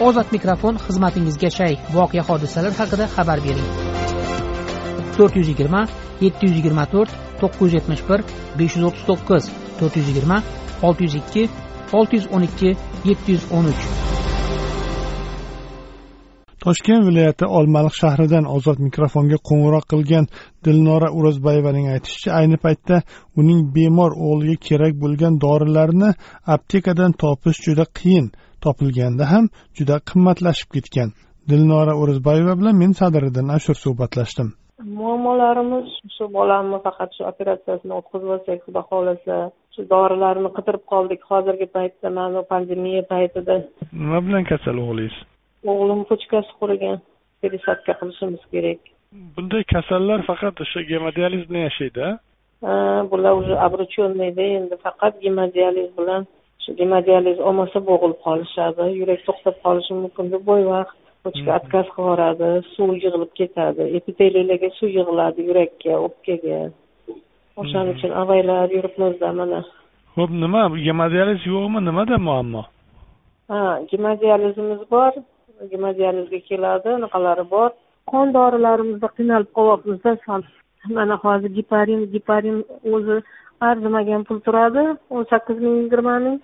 ozod mikrofon xizmatingizga shay. Voqea hodisalar haqida xabar bering. To'rt yuz yigirma yetti yuz yigirma to'rt to'qqiz yuz yetmish bir besh yuz o'ttiz to'qqiz to'rt yuz yigirma olti yuz ikki olti yuz o'n ikki yetti yuz o'n uch. Toshkent viloyati olmaliq shahridan ozod mikrofonga qo'ng'iroq qilgan dilnora o'rozbayevaning aytishicha ayni paytda uning bemor o'g'liga kerak bo'lgan dorilarni aptekadan topish juda qiyin. Topilganda ham juda qimmatlashib ketgan. Dilnora o'rozbayeva bilan men sadiriddin ashur suhbatlashdim. Muammolarimiz shu bolamni faqat shu operatsiyasini o'tkazib olsak xudo xohlasa shu dorilarni qidirib qoldik. Hozirgi paytda mana pandemiya paytida. Nima bilan kasal o'g'lingiz o'g'lim pochkasi qurigan. Пересадка qilishimiz kerak. Bunday kasallar faqat o'sha gemodializ bilan yashaydi bular уже обрученныйda endi faqat gemodializ bilan shu gemodializ olmasa bo'g'ilib qolishadi yurak to'xtab qolishi mumkin deb vaqt pochka отказ qilib yuboradi suv yig'ilib ketadi epiteliylarga suv yig'iladi yurakka o'pkaga. O'shaning uchun avaylab yuribmizda mana. Ho'p nima gemodializ yo'qmi nimada muammo? Ha gemodializimiz bor gemodializga keladi anaqalari bor. Qon dorilarimizda qiynalib qolyapmizda mana hozir giparin giparin o'zi arzimagan pul turadi o'n sakkiz ming yigirma ming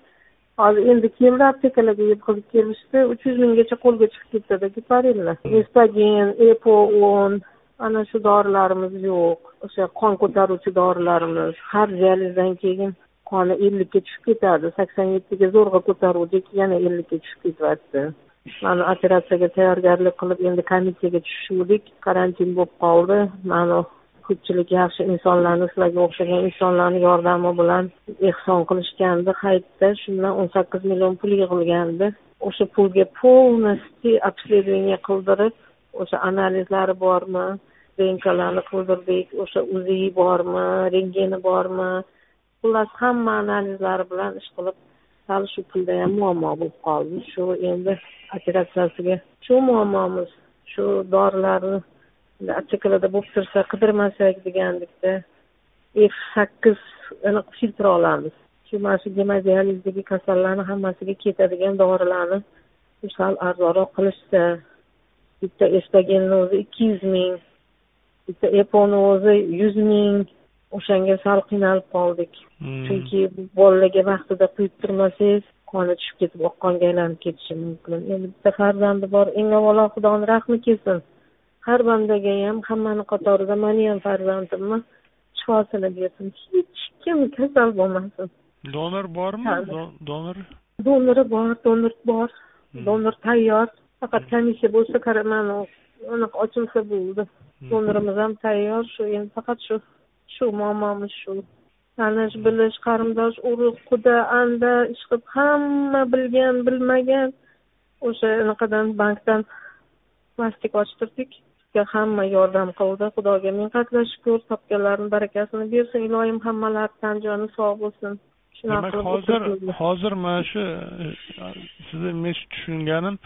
hozir endi keldi aptekalarga yetkazib kelishdi. Uch yuz minggacha qo'lga chiqib ketadi giparinlar espagen epo o'n ana shu dorilarimiz yo'q. O'sha qon ko'taruvchi dorilarimiz har dializdan keyin qoni ellikka tushib ketadi. Sakson yettiga zo'rg'a ko'taruvdik yana ellikka tushib ketyapti. Mana operatsiyaga tayyorgarlik qilib endi komissiyaga tushuvdik karantin bo'lib qoldi. Mana ko'pchilik yaxshi insonlarni sizlarga o'xshagan insonlarni yordami bilan ehson qilishgandi. Hayitda shundan o'n sakkiz million pul yig'ilgandi. O'sha pulga полностью обследование qildirib o'sha analizlari bormi rentgenlarni qildirdik o'sha uzi bormi rentgeni bormi xullas hamma analizlari bilan ish qilib hali shu pulda ham muammo bo'lib qoldi. Shu endi operatsiyasiga shu muammomiz shu dorilarni aptekalarda bo'lib tursa qidirmasak degandikda. F sakkiz anaqa filtr olamiz. Shu mana shu gemodializdagi kasallarni hammasiga ketadigan dorilarni sal arzonroq qilishsa bitta espagenni o'zi ikki yuz ming bitta eponi o'zi yuz ming o'shanga sal qiynalib qoldik. Chunki bolalarga vaqtida quyib turmasangiz qoni tushib ketib oqqonga aylanib ketishi mumkin. Endi bitta farzandi bor eng avvalo xudoni rahmi kelsin har bandaga ham hammani qatorida mani ham farzandimni shifosini bersin hech kim kasal bo'lmasin. Donor bormi? Donor? Donori bor donor bor. Donor tayyor. Faqat komissiya bo'lsa mana anaqa ochilsa bo'ldi. Donorimiz ham tayyor shu endi faqat shu shu muammomiz shu. Tanish bilish qarindosh urug' quda anda ish qilib hamma bilgan bilmagan. O'sha anaqadan bankdan plastik ochtirdik hamma yordam qildi. Xudoga ming qatla shukur topganlarni barakasini bersin iloyim hammalari tan joni sog' bo'lsin. Demak hozir hozir mana shu sizni men tushunganim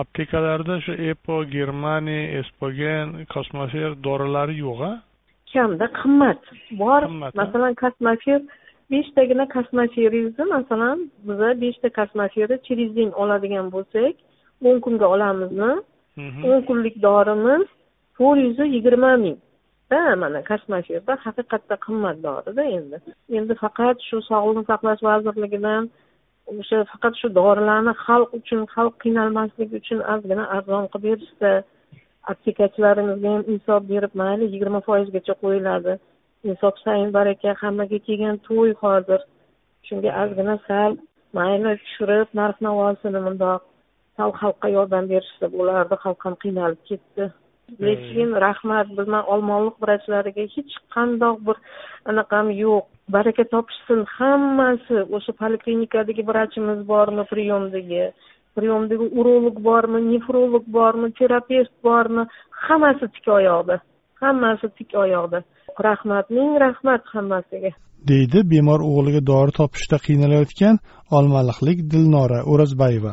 aptekalarda shu epo germaniya espogen kosmofer dorilari yo'q a kamda qimmat. Bor masalan kosmofir beshtagina kosmoferingizni masalan biza beshta kosmoferni через день oladigan bo'lsak o'n kunga olamizmi? O'n kunlik dorimiz to'rt yuz yigirma mingda mana kosmoferda haqiqatda qimmat dorida endi. Endi faqat shu sog'liqni saqlash vazirligidan o'sha faqat shu dorilarni xalq uchun xalq qiynalmasligi uchun ozgina arzon qilib berishsa aptekachilarimizga ham insof berib mayli yigirma foizgacha qo'yiladi. Insof sayin baraka hammaga kelgan to'y hozir. Shunga ozgina sal mayli tushirib narx navosini mundoq sal xalqqa yordam berishsa bo'lardi xalq ham qiynalib ketdi. Lekin rahmat bizman olmaliq vrachlariga hech qandoq bir anaqam yo'q. Baraka topishsin hammasi. O'sha poliklinikadagi vrachimiz bormi priyomdagi? Priyomdagi urolog bormi nefrolog bormi terapevt bormi? Hammasi tik oyoqda hammasi tik oyoqda rahmat ming rahmat hammasiga. Deydi bemor o'g'liga dori topishda qiynalayotgan olmaliqlik dilnora o'rozbayeva